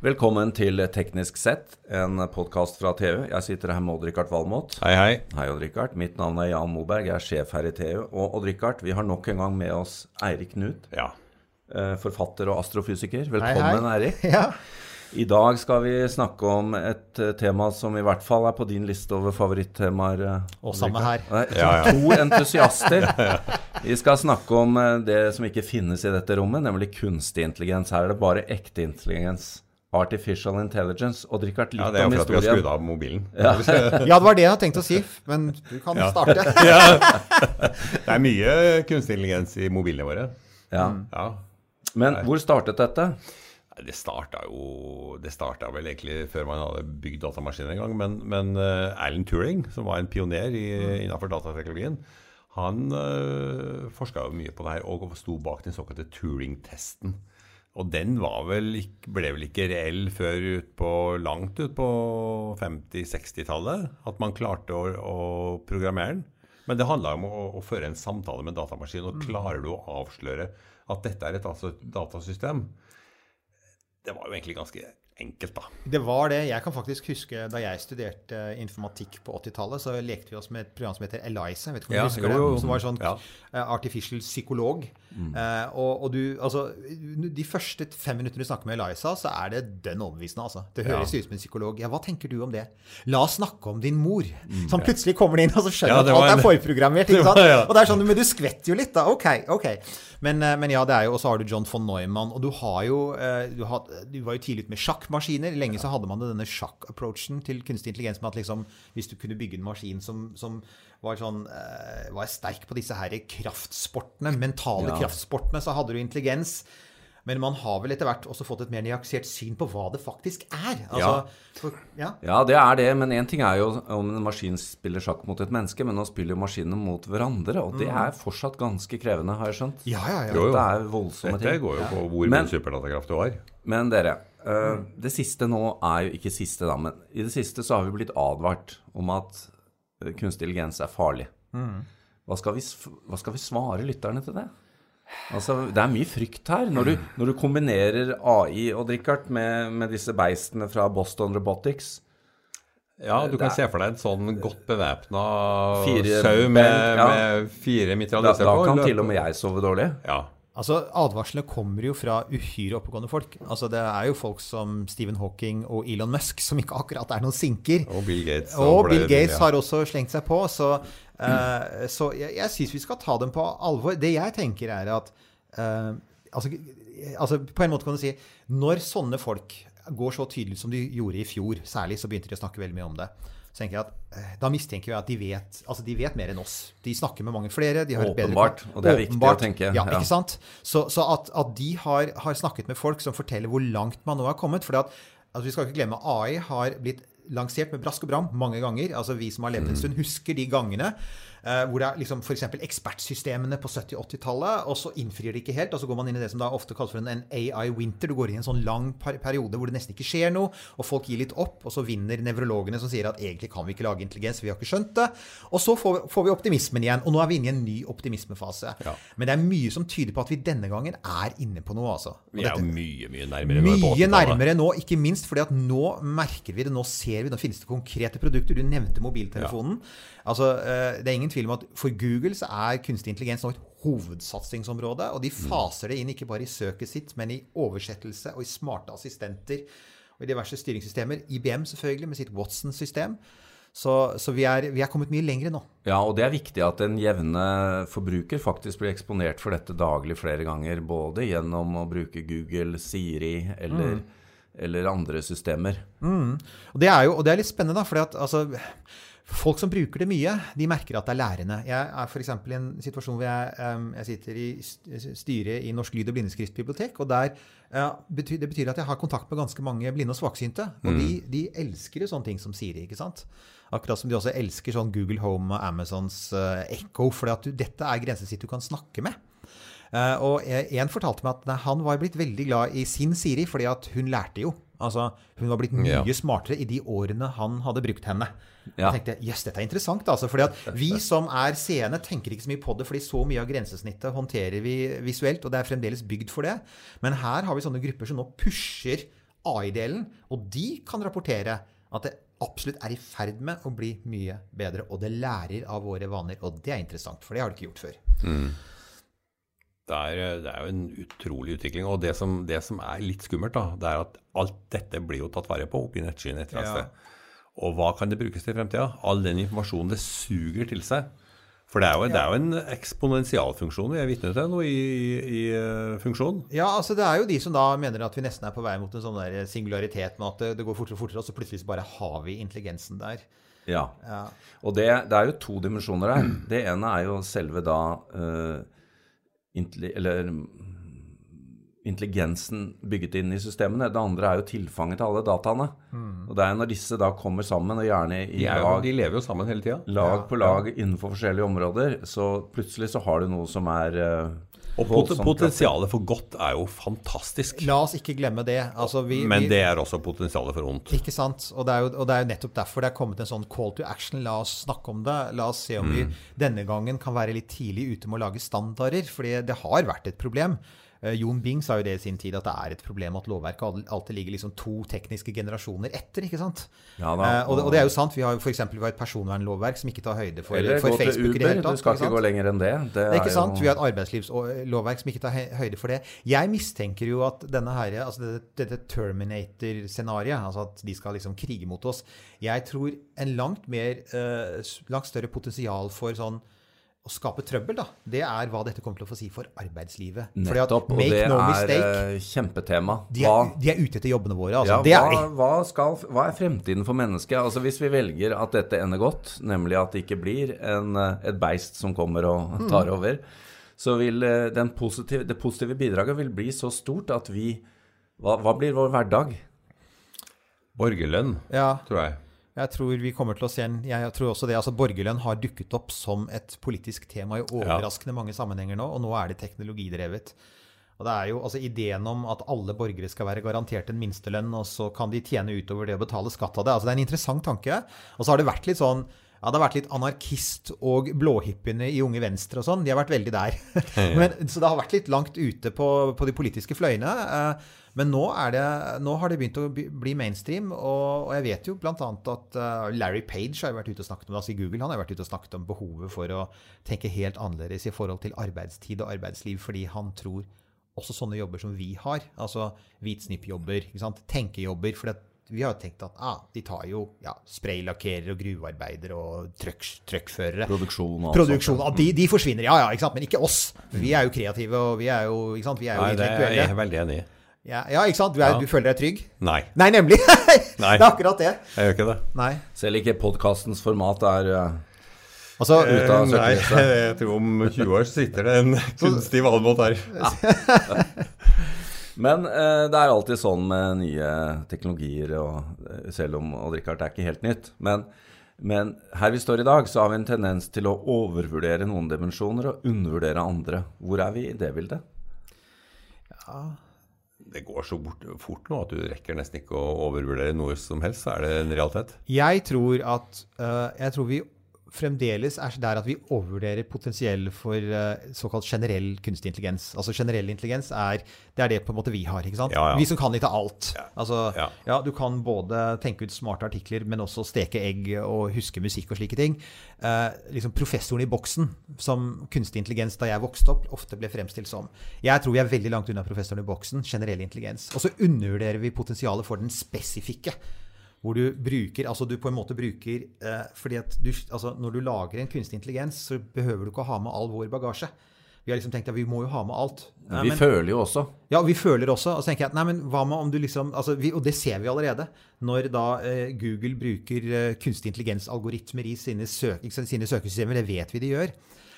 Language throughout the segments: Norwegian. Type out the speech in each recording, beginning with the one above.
Velkommen til Teknisk sett, en podkast fra TU. Jeg sitter her med Odd-Rikard Valmot. Hei, hei. Hei, Odd-Rikard. Mitt navn er Jan Moberg, jeg er sjef her i TU. Og Odd-Rikard, vi har nok en gang med oss Eirik Knut, Ja. eh, forfatter og astrofysiker. Velkommen, hei. Eirik. Ja. I dag skal vi snakke om et eh, tema som i hvert fall er på din liste over favorittemaer. eh, Og samme her. Nei, Ja, ja. To entusiaster. Vi skal snakke om det som ikke finnes i dette rommet, nemlig kunstig intelligens. Her er det bare ekte intelligens. Artificial intelligence. Og Rikard, litt ja, det er jo for at vi har historien. skrudd av mobilen. ja, det var det jeg hadde tenkt å si, men du kan starte. Det er mye kunstig intelligens i mobilene våre. Ja. Ja. Men hvor startet dette? Det starta jo Det starta vel egentlig før man hadde bygd datamaskiner en gang. Men, men uh, Alan Turing, som var en pioner i, innenfor datateknologien, han uh, forska jo mye på det her og sto bak den såkalte Turing-testen. Og den var vel, ble vel ikke reell før ut på, langt ut på 50-60-tallet. At man klarte å, å programmere den. Men det handla om å, å føre en samtale med datamaskinen. Og klarer du å avsløre at dette er et altså, datasystem? Det var jo egentlig ganske enkelt, da. Det var det. Jeg kan faktisk huske da jeg studerte informatikk på 80-tallet, så lekte vi oss med et program som heter Eliza. Vet ikke om Ja, du husker jo, jo. det? Som var sånn Ja. eh, artificial psykolog. Eh, og, og du, altså, de første fem minuttene du snakker med Eliza, så er det dønn overbevisende. Altså. Det høres ut som en psykolog. Ja, hva tenker du om det? La oss snakke om din mor. som plutselig kommer det inn, og så skjønner at alt er forprogrammert. Ikke sant? ja. Og det er sånn, men du skvetter jo litt, da. Ok, ok. Men, eh, men ja, det er jo, og så har du John von Neumann, og du har jo eh, du, har, du var jo tidlig ute med sjakkmaskiner. Lenge så hadde man denne sjakk-approachen til kunstig intelligens med at liksom, hvis du kunne bygge en maskin som, som var, sånn, eh, var sterk på disse her kraftsportene, mentale Ja. kraftsportene, så hadde du intelligens. Men man har vel etter hvert også fått et mer nyansert syn på hva det faktisk er. Altså, for, ja. Ja, det er det, men én ting er jo om en maskin spiller sjakk mot et menneske, men nå spiller jo maskinene mot hverandre, og det er fortsatt ganske krevende, har jeg skjønt. Ja, ja, ja. Jo, jo. Det er voldsomme Dette ting. går jo på hvor mye superdatakraft du har. Men dere, eh, det siste nå er jo ikke siste, da, men i det siste så har vi blitt advart om at eh, kunstig intelligens er farlig. Hva, skal vi, hva skal vi svare lytterne til det? Altså, Det er mye frykt her. Når du, når du kombinerer AI og Richard med, med disse beistene fra Boston Robotics Ja, du kan er- se for deg en sånn godt bevæpna sau med, ja. med fire Da, på. da da kan løpe. til og med jeg sove dårlig. Ja. Altså, Advarslene kommer jo fra uhyre oppegående folk. Altså, Det er jo folk som Stephen Hawking og Elon Musk som ikke akkurat er noen sinker. Og Bill Gates. Og Bill Gates har også slengt seg på. Så, eh, så jeg, jeg syns vi skal ta dem på alvor. Det jeg tenker, er at uh, altså, altså, På en måte kan du si Når sånne folk går så tydelig som de gjorde i fjor, særlig, så begynte de å snakke veldig mye om det. Så tenker jeg at eh, Da mistenker vi at de vet altså de vet mer enn oss. De snakker med mange flere. De har Åpenbart. bedre Åpenbart, og det er viktig å tenke, Ja, ja. ikke sant? Så, så at, at de har, har snakket med folk som forteller hvor langt man nå har kommet. For altså, vi skal ikke glemme AI har blitt lansert med brask og bram mange ganger. Altså Vi som har levd en stund, husker de gangene. Eh, hvor det er liksom f.eks. ekspertsystemene på 70-80-tallet, og så innfrir de ikke helt. Og så går man inn i det som da ofte kalles for en, en AI-winter. Du går inn i en sånn lang periode hvor det nesten ikke skjer noe, og folk gir litt opp. Og så vinner nevrologene som sier at egentlig kan vi ikke lage intelligens, vi har ikke skjønt det. Og så får, får vi optimismen igjen. Og nå er vi inne i en ny optimismefase. Ja. Men det er mye som tyder på at vi denne gangen er inne på noe, altså. Og Vi er jo mye, mye nærmere. nå mye nærmere nå, ikke minst fordi at nå merker vi det, nå ser vi, nå finnes det konkrete produkter. Du nevnte mobiltelefonen. Altså, eh, Det er ingen tvil om at for Google så er kunstig intelligens nå et hovedsatsingsområde. Og de faser det inn ikke bare i søket sitt, men i oversettelse og i smarte assistenter og i diverse styringssystemer. IBM selvfølgelig med sitt Watson-system. Så, så vi, er, vi er kommet mye lenger nå. Ja, og det er viktig at en jevne forbruker faktisk blir eksponert for dette daglig flere ganger. Både gjennom å bruke Google, Siri eller, eller andre systemer. Og det er jo og det er litt spennende, da. at altså, Folk som bruker det mye, de merker at det er lærende. Jeg er f.eks. i en situasjon hvor jeg, jeg sitter i styret i Norsk lyd- og blindeskriftbibliotek. og der, Det betyr at jeg har kontakt med ganske mange blinde og svaksynte. Og de, de elsker jo sånne ting som Siri. ikke sant? Akkurat som de også elsker sånn Google Home og Amazons uh, Echo. For dette er grensesnitt du kan snakke med. Eh, og en fortalte meg at han var blitt veldig glad i sin Siri, fordi at hun lærte jo. Altså, Hun var blitt mye Ja. smartere i de årene han hadde brukt henne. Ja. Jeg tenkte jøss, dette er interessant. altså, fordi at Vi som er seende, tenker ikke så mye på det, fordi så mye av grensesnittet håndterer vi visuelt, og det er fremdeles bygd for det. Men her har vi sånne grupper som nå pusher AI-delen, og de kan rapportere at det absolutt er i ferd med å bli mye bedre, og det lærer av våre vaner. Og det er interessant, for det har det ikke gjort før. Det er, det er jo en utrolig utvikling. Og det som, det som er litt skummelt, da, det er at alt dette blir jo tatt vare på oppi nettskyen et eller annet sted. Og hva kan det brukes til i fremtida? All den informasjonen det suger til seg. For det er jo, det er jo en eksponentialfunksjon vi er vitne til nå i, i, i eh, funksjon. Ja, altså det er jo de som da mener at vi nesten er på vei mot en sånn der singularitet med at det, det går fortere og fortere, og så plutselig bare har vi intelligensen der. Ja. Ja. Og det, det er jo to dimensjoner her. Det ene er jo selve da uh, Eller intelligensen bygget inn i systemene. Det andre er jo tilfanget til alle dataene. Og det er når disse da kommer sammen, og gjerne i er jo, lag, de lever jo sammen hele tida. lag på lag innenfor forskjellige områder, så plutselig så har du noe som er eh, Og pot potensialet for godt er jo fantastisk. La oss ikke glemme det. Altså, vi, Men det er også potensialet for ondt. Ikke sant? Og det, er jo, og det er jo nettopp derfor det er kommet en sånn call to action. La oss snakke om det. La oss se om vi denne gangen kan være litt tidlig ute med å lage standarder. fordi det har vært et problem. Eh, Jon Bing sa jo det i sin tid, at det er et problem at lovverket alltid ligger liksom to tekniske generasjoner etter. ikke sant? Ja da, Eh, og, det, og det er jo sant. Vi har jo for eksempel, vi har et personvernlovverk som ikke tar høyde for, Eller for gå til i det Uber. hele tatt. Du skal ikke ikke gå lenger enn det. Det Det er ikke sant? jo- Vi har et arbeidslivslovverk som ikke tar høyde for det. Jeg mistenker jo at denne her, altså dette, dette Terminator-scenarioet, altså at de skal liksom krige mot oss, jeg tror en langt mer, eh, langt større potensial for sånn å skape trøbbel, da, det er hva dette kommer til å få si for arbeidslivet. Fordi at Nettopp. Og det no er mistake, eh, kjempetema. de er, de er ute etter jobbene våre. Altså. Ja, det er hva, hva, skal, hva er fremtiden for mennesket? Altså Hvis vi velger at dette ender godt, nemlig at det ikke blir en, eh, et beist som kommer og tar Mm. over, så vil eh, den positive, det positive bidraget vil bli så stort at vi Hva, hva blir vår hverdag? Borgerlønn, Ja. tror jeg. Jeg tror vi kommer til å se en Jeg tror også det, altså Borgerlønn har dukket opp som et politisk tema i overraskende mange sammenhenger nå, og nå er det teknologidrevet. Og det er jo altså Ideen om at alle borgere skal være garantert en minstelønn, og så kan de tjene utover det å betale skatt av det. altså Det er en interessant tanke. Og så har det vært litt sånn ja, det har vært litt anarkist og blåhippiene i Unge Venstre og sånn. De har vært veldig der. Men, så det har vært litt langt ute på, på de politiske fløyene. eh, Men nå, er det, nå har det begynt å bli- mainstream. Og, og jeg vet jo bl.a. at eh, Larry Page har vært ute og snakket om det, altså i Google han har vært ute og snakket om behovet for å tenke helt annerledes i forhold til arbeidstid og arbeidsliv, fordi han tror også sånne jobber som vi har, altså hvitsnippjobber, tenkejobber. For vi har jo tenkt at ah, de tar jo ja, spraylakkerer og gruvearbeidere og trøkk- trøkkførere. Produksjon og Produksjon, de, de forsvinner, ja ja, ikke men ikke oss. Vi er jo kreative, og vi er jo? Vi er jo Nei, det er jeg veldig enig i. Ja, ja, ikke sant? Du, er, Ja. du føler deg trygg? Nei, Nei, nemlig! Nei. Det er akkurat det. jeg gjør ikke det. Nei. Selv ikke podkastens format er eh, Altså, Ut av Eh, Nei, jeg tror om 20 år sitter det en kunstig valmot her. Men eh, det er alltid sånn med nye teknologier, og, eh, selv om det er ikke helt nytt. Men, men her vi står i dag, så har vi en tendens til å overvurdere noen dimensjoner og undervurdere andre. Hvor er vi i det bildet? Det går så bort, fort nå at du rekker nesten ikke å overvurdere noe som helst, så er det en realitet. Jeg tror at uh, Jeg tror vi fremdeles er der at vi overvurderer potensiell for eh, såkalt generell kunstig intelligens. Altså generell intelligens er det er det på en måte vi har. ikke sant? Ja, ja. Vi som kan litt av alt. Altså, Ja. ja, Du kan både tenke ut smarte artikler, men også steke egg og huske musikk og slike ting. Eh, liksom Professoren i boksen, som kunstig intelligens da jeg vokste opp, ofte ble fremstilt som. Jeg tror vi er veldig langt unna professoren i boksen, generell intelligens. Og så undervurderer vi potensialet for den spesifikke. Hvor du bruker Altså du på en måte bruker eh, fordi at du, altså Når du lager en kunstig intelligens, så behøver du ikke å ha med all vår bagasje. Vi har liksom tenkt at vi må jo ha med alt. Nei, vi men- føler jo også. ja, vi føler også. Og så tenker jeg at nei, men hva med om du liksom altså vi, Og det ser vi allerede. Når da eh, Google bruker eh, kunstig intelligens-algoritmer i sine, søk, sine søkesystemer, det vet vi de gjør,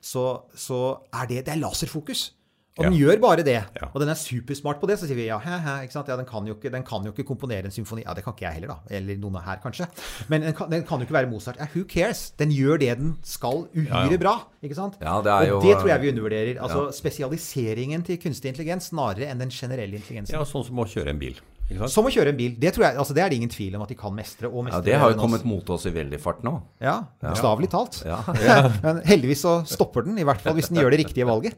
så, så er det, det er laserfokus. Og den gjør bare det. Ja. Og den er supersmart på det. Så sier vi ja, he, he, ikke sant? ja den, kan jo ikke, den kan jo ikke komponere en symfoni. Ja, det kan ikke jeg heller, da. Eller noen her, kanskje. Men den kan, den kan jo ikke være Mozart. Ja, who cares? Den gjør det den skal uhyre Ja, ja. bra. Ikke sant? Ja, det er og jo- det tror jeg vi undervurderer. Altså spesialiseringen til kunstig intelligens snarere enn den generelle intelligensen. Ja, sånn som å kjøre en bil. Som å kjøre en bil. Det, tror jeg, altså, det er det ingen tvil om at de kan mestre. og Ja, Det har jo kommet mot oss i veldig fart nå. Ja, Bokstavelig talt. Ja. Men heldigvis så stopper den, i hvert fall hvis den gjør det riktige valget.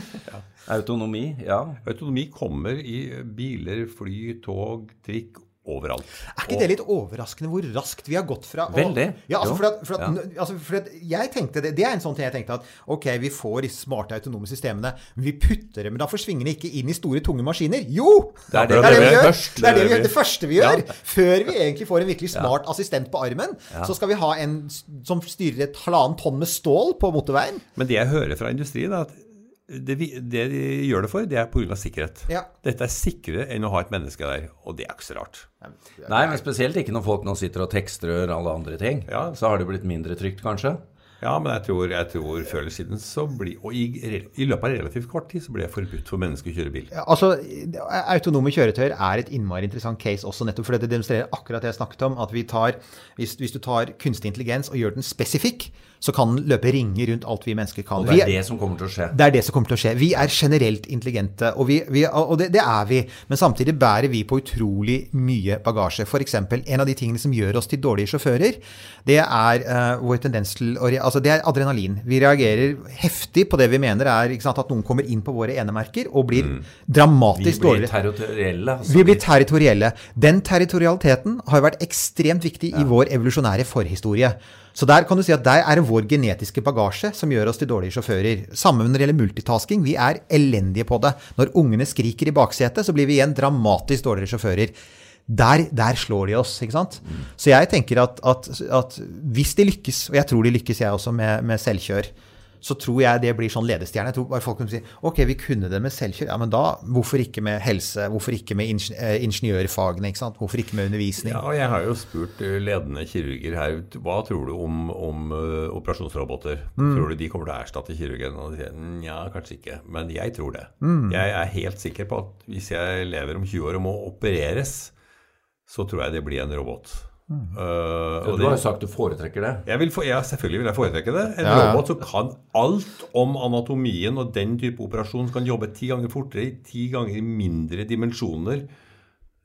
Autonomi, ja. Autonomi kommer i biler, fly, tog, trikk, overalt. Er ikke det litt overraskende hvor raskt vi har gått fra å- Veldig. Ja, altså, for at, for at, Ja. altså, for at jeg tenkte det, det er en sånn ting jeg tenkte at ok, vi får disse smarte autonome systemene, men vi putter dem da forsvingende ikke inn i store, tunge maskiner. Jo! Det er det det, vi vi gjør først. Det er det, vi Det er det det første vi gjør. Ja. Før vi egentlig får en virkelig smart assistent på armen, så skal vi ha en som styrer et halvannen tonn med stål på motorveien. Men det jeg hører fra industrien, er at det, vi- det de gjør det for, det er pga. sikkerhet. Ja. Dette er sikrere enn å ha et menneske der, og det er ikke så rart. Nei, men spesielt ikke når folk nå sitter og tekster og gjør alle andre ting. Ja. Så har det blitt mindre trygt, kanskje. Ja, men jeg tror, jeg tror før eller siden så blir Og i, i løpet av relativt kort tid så blir det forbudt for mennesker å kjøre bil. Altså, Autonome kjøretøyer er et innmari interessant case også, nettopp fordi det demonstrerer akkurat det jeg snakket om. at vi tar, hvis, hvis du tar kunstig intelligens og gjør den spesifikk, så kan den løpe ringer rundt alt vi mennesker kan. Og det er det som kommer til å skje. det er det som kommer til å skje. Vi er generelt intelligente, og, vi, vi, og det, det er vi. Men samtidig bærer vi på utrolig mye bagasje. F.eks. en av de tingene som gjør oss til dårlige sjåfører, det er uh, vår tendens til å Altså, det er adrenalin. Vi reagerer heftig på det vi mener er sant, at noen kommer inn på våre enemerker og blir Vi dramatisk blir dårligere. territorielle. altså. Vi blir territorielle. Den territorialiteten har vært ekstremt viktig i vår evolusjonære forhistorie. Så der kan du si at der er det vår genetiske bagasje som gjør oss til dårlige sjåfører. Samme når det gjelder multitasking. Vi er elendige på det. Når ungene skriker i baksetet, så blir vi igjen dramatisk dårligere sjåfører. Der, der slår de oss, ikke sant? Så jeg tenker at, at, at hvis de lykkes, og jeg tror de lykkes jeg også med, med selvkjør, så tror jeg det blir sånn ledestjerne. Jeg tror bare folk kan si ok, vi kunne det med selvkjør. Ja, men da, hvorfor ikke med helse? Hvorfor ikke med eh, ingeniørfagene? ikke sant? Hvorfor ikke med undervisning? Ja, Jeg har jo spurt eh, ledende kirurger her hva tror du om, om eh, operasjonsroboter. Tror du de kommer til å erstatte kirurgen? Og de sier nja, kanskje ikke. Men jeg tror det. Jeg er helt sikker på at hvis jeg lever om 20 år og må opereres, så tror jeg det blir en robot. Mm. Uh, Du har jo det, sagt du foretrekker det. jeg vil, for, ja, selvfølgelig vil jeg foretrekke det. En Ja, ja. robot som kan alt om anatomien og den type operasjon, som kan jobbe ti ganger fortere, i ti ganger mindre dimensjoner.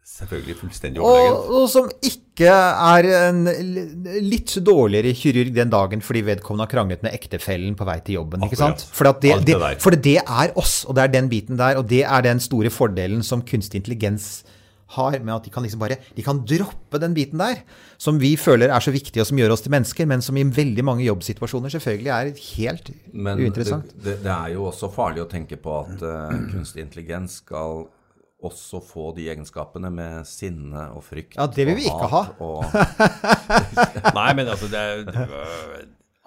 Selvfølgelig fullstendig Og, overlegent. og som ikke er en litt dårligere kirurg den dagen fordi vedkommende har kranglet med ektefellen på vei til jobben. ikke sant? For, at det, det, det for det er oss, og det er den biten der. Og det er den store fordelen som kunstig intelligens har, med at de kan liksom bare de kan droppe den biten der, som vi føler er så viktig, og som gjør oss til mennesker, men som i veldig mange jobbsituasjoner selvfølgelig er helt Men det, uinteressant. det, det er jo også farlig å tenke på at uh, kunstig intelligens skal også få de egenskapene med sinne og frykt Ja, det vil vi ikke ha. Og, Nei, men altså det, det,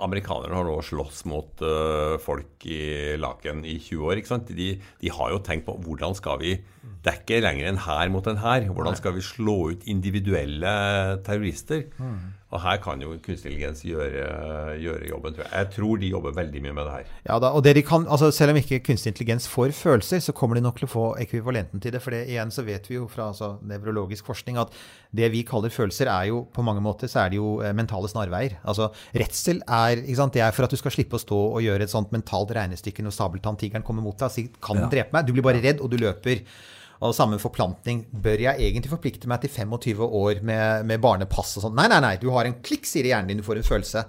Amerikanerne har nå slåss mot uh, folk i Laken i 20 år. ikke sant? De, de har jo tenkt på hvordan skal vi Det er ikke lenger en hær mot en hær. Hvordan skal vi slå ut individuelle terrorister? Og her kan jo kunstig intelligens gjøre, gjøre jobben, tror jeg. Jeg tror de jobber veldig mye med det her. Ja da, og det de kan, altså Selv om ikke kunstig intelligens får følelser, så kommer de nok til å få ekvivalenten til det. For det, igjen så vet vi jo fra altså, nevrologisk forskning at det vi kaller følelser, er jo på mange måter så er det jo eh, mentale snarveier. Altså Redsel er ikke sant, det er for at du skal slippe å stå og gjøre et sånt mentalt regnestykke når sabeltanntigeren kommer mot deg og sier 'kan den drepe meg'? Du blir bare redd, og du løper. Og samme forplantning. Bør jeg egentlig forplikte meg til 25 år med, med barnepass og sånn? Nei, nei, nei. Du har en klikk, sier hjernen din, du får en følelse.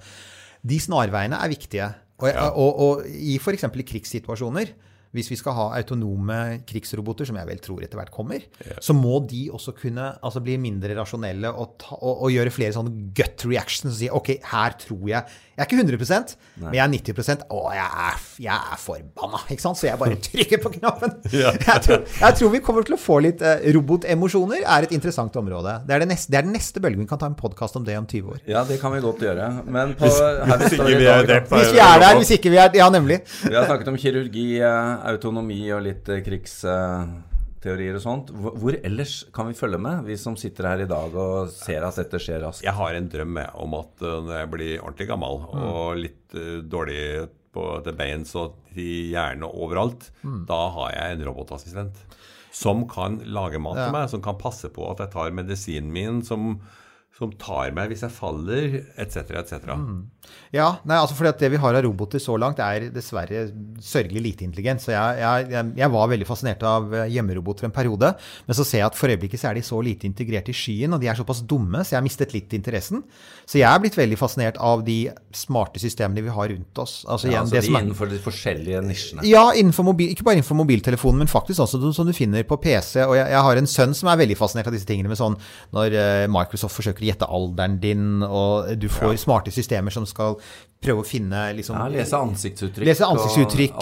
De snarveiene er viktige. Og, og, og i f.eks. krigssituasjoner, hvis vi skal ha autonome krigsroboter, som jeg vel tror etter hvert kommer, så må de også kunne altså, bli mindre rasjonelle og, ta, og, og gjøre flere sånne gut reactions og si OK, her tror jeg Jeg er ikke 100% men jeg er 90% Å, jeg er, jeg er forbanna! Ikke sant? Så jeg bare trykker på knappen. Jeg, tror, jeg tror vi kommer til å få litt eh, robotemosjoner, er et interessant område. Det er, det, neste, det er den neste bølgen. Vi kan ta en podkast om det om 20 år. ja, det kan vi godt gjøre. Men på, her hvis, står vi er. Hvis er der, hvis ikke vi er Ja, nemlig. Vi har snakket om kirurgi, eh, autonomi og litt eh, krigsteorier og sånt. Hvor, ellers kan vi følge med, vi som sitter her i dag og ser at dette skjer raskt? Jeg har en drøm om at øh, når jeg blir ordentlig gammel og litt øh, dårlig på til beins og i hjernen og overalt, da har jeg en robotassistent som kan lage mat til meg, som kan passe på at jeg tar medisinen min, som, som tar meg hvis jeg faller, etc., etc. Ja, nei, altså fordi det vi har av roboter så langt, er dessverre sørgelig lite intelligent. Så jeg, jeg, jeg var veldig fascinert av eh, hjemmeroboter en periode. Men så ser jeg at for øyeblikket er de så lite integrert i skyen, og de er såpass dumme, så jeg har mistet litt interessen. Så jeg er blitt veldig fascinert av de smarte systemene vi har rundt oss. Altså, Ja, igjen, altså det de som er- innenfor de forskjellige nisjene. ja, mobil, ikke bare innenfor mobiltelefonen, men faktisk også som du finner på PC. Og jeg, jeg har en sønn som er veldig fascinert av disse tingene med sånn når eh, Microsoft forsøker å gjette alderen din, og du får smarte systemer som skal prøve å finne liksom, Ja, lese ansiktsuttrykk. Lese ansiktsuttrykk,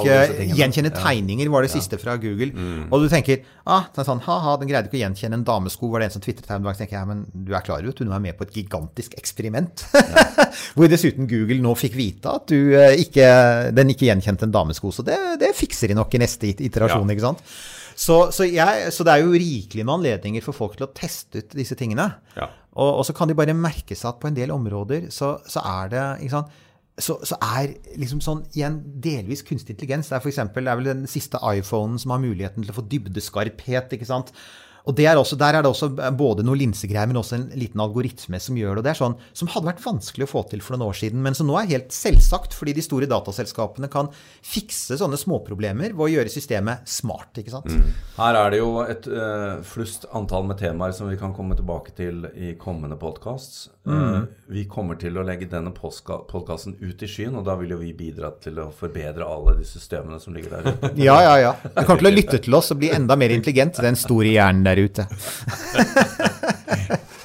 gjenkjenne Mm. tegninger var det siste fra Google. Og du tenker ah, sånn, ha-ha, den greide ikke å gjenkjenne en damesko, var det en som tvitret her dag. Tenker jeg, men du er klar over at du nå er med på et gigantisk eksperiment? Hvor dessuten Google nå fikk vite at du, eh, ikke, den ikke gjenkjente en damesko. Så det, det fikser de nok i neste iterasjon, Ja. ikke sant? Så, så, jeg, så det er jo rikelig med anledninger for folk til å teste ut disse tingene. Ja. Og, og så kan de bare merke seg at på en del områder så, så er det ikke sant, så, så er liksom sånn igjen delvis kunstig intelligens. Det er for eksempel, det er vel den siste iPhonen som har muligheten til å få dybdeskarphet. ikke sant? Og det er også, Der er det også både noe linsegreier, men også en liten algoritme som gjør det. og det er sånn Som hadde vært vanskelig å få til for noen år siden, men som nå er helt selvsagt, fordi de store dataselskapene kan fikse sånne småproblemer ved å gjøre systemet smart. ikke sant? Her er det jo et uh, flust antall med temaer som vi kan komme tilbake til i kommende podkasts. vi kommer til å legge denne podkasten ut i skyen, og da vil jo vi bidra til å forbedre alle de systemene som ligger der. Ja, ja, ja. Du kommer til å lytte til oss og bli enda mer intelligent, den store hjernen der ute.